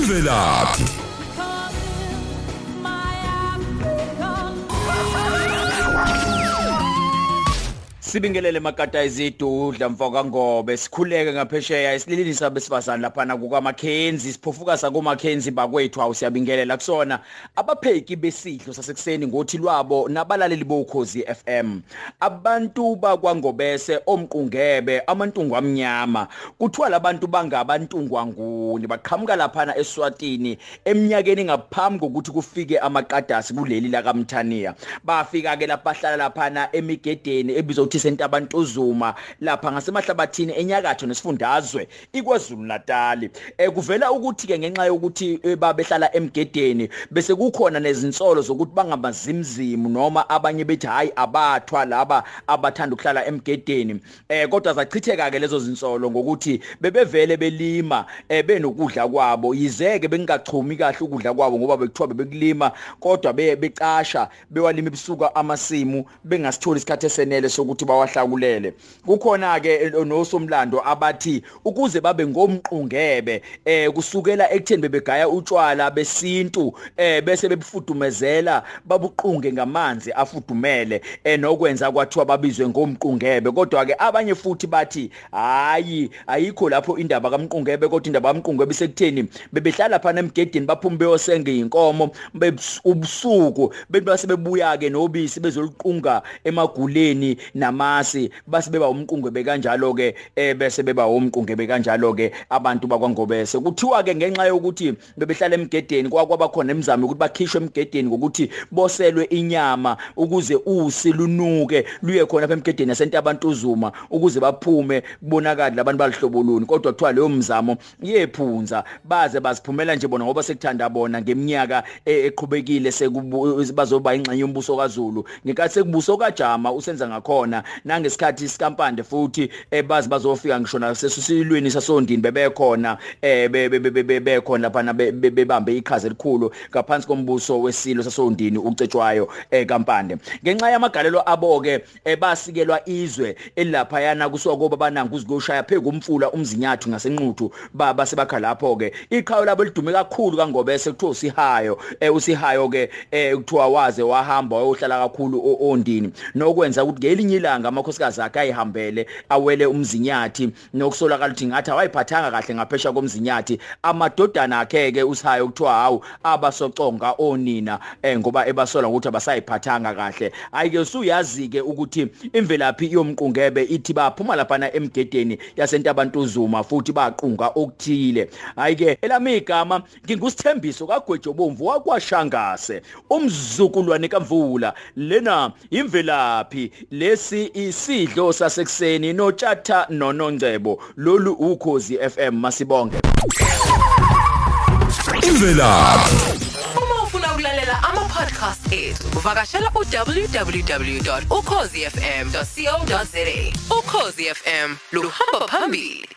imvelaphi Sibingelele makata izidudla mfoka ngobe sikhuleke ngaphesheya esililini sabesifazana lapha kuka Mackenzie siphofuka sa ku Mackenzie bakwethu awusiyabingelela kusona. Abapheki besidlo sasekuseni ngothi lwabo nabalaleli bokhozi FM abantu bakwangobese omqungebe amantungu amnyama. Kuthiwa labantu bangabantungwa nguni baqhamuka lapha eSwatini eminyakeni ngaphambi kokuthi kufike amaqadasi kuleli la kaMthaniya bafika ke lapha hlala lapha emigedeni ebizwa ukuthi sentabantuzuma lapha ngasemahlabathini enyakatho nesifundazwe iKwaZulu Natal eh kuvela ukuthi ke ngenxa yokuthi eh, babehlala emgedeni bese kukhona nezinsolo zokuthi bangabazimzimu noma abanye bethi hayi abathwa laba abathanda ukuhlala emgedeni. Eh kodwa zachitheka ke lezo zinsolo ngokuthi bebevele belima eh benokudla kwabo. Yizeke bengachumi kahle ukudla kwabo ngoba bekuthiwa bekulima kodwa becasha bewalima ebusuka amasimu bengasitholi isikhathi esenele sokuthi bawahlakulele kukhona ke nosomlando abathi ukuze babe ngomqungebe eh kusukela ekutheni bebegaya utshwala besintu eh bese bebufudumezela babuqunge ngamanzi afudumele eh nokwenza kwathiwa babizwe ngomqungebe. Kodwa ke abanye futhi bathi hayi ayikho lapho indaba kamqungebe kodwa indaba kamqungebe sekutheni bebehlala phana emgedini baphuma beyosenga inkomo ubusuku bebase bebuya ke nobisi bezoliqunga emaguleni namasi base beba umqungu bekanjalo ke eh bese beba umqungu bekanjalo ke abantu bakwangobese. Kuthiwa ke ngenxa yokuthi bebehlala emgedeni kwakwaba khona emizamo ukuthi bakhishwe emgedeni ngokuthi boselwe inyama ukuze usi lunuke luye khona apha emgedeni yasentabantuzuma ukuze baphume kubonakala labantu balihlobuluni. Kodwa kuthiwa leyo mzamo yephunza baze baziphumela nje bona ngoba sekuthanda bona ngeminyaka e, eqhubekile sekubazoba ingxenye yombuso kaZulu. Ngenkathi sekubuso kaJama usenza ngakhona nangesikhathi sikampande futhi ebazi bazofika ngisho nasesilweni sasondini bebekhona eh bebekhona lapha bebambe iqhaza elikhulu ngaphansi kombuso wesilo sasondini ucetshwayo ekampande ngenxa yamagalelo aboke ebasikelwa izwe elapha yana kusuka kuba bananga uzikoshaya phezu komfula umzinyathu ngasenquthu baba sebakha lapho ke iqhawe labo lidume kakhulu kangobese kuthiwa usihayo usihayo ke kuthiwa waze wahamba wayohlala kakhulu ondini. Nokwenza ukuthi ngelinye ilanga amakhosikazi akhe ayihambele awele umzinyathi. Nokusolakala ukuthi ngathi awayiphathanga kahle ngaphesha komzinyathi. Amadodana akhe ke usihayo kuthiwa hawu abasoconga onina eh ngoba ebasola ukuthi abasayiphathanga kahle. Ayike usuyazi ke ukuthi imvelaphi yomqungebe ithi baphuma lapha emgedeni yasentabantuzuma futhi baqunga okuthile. Ayike elami igama ngingusithembiso kagwejobomvu wakwashangase umzukulwane kamvula. Lena imvelaphi lesi isidlo sasekuseni notshatha nonongcebo. Lolu ukhozi FM masibonge. Imvelaphi. Uma ufuna ukulalela ama podcast ethu uvakashela uwww.ukhozifm.co.za Ukhozi FM luhamba phambili.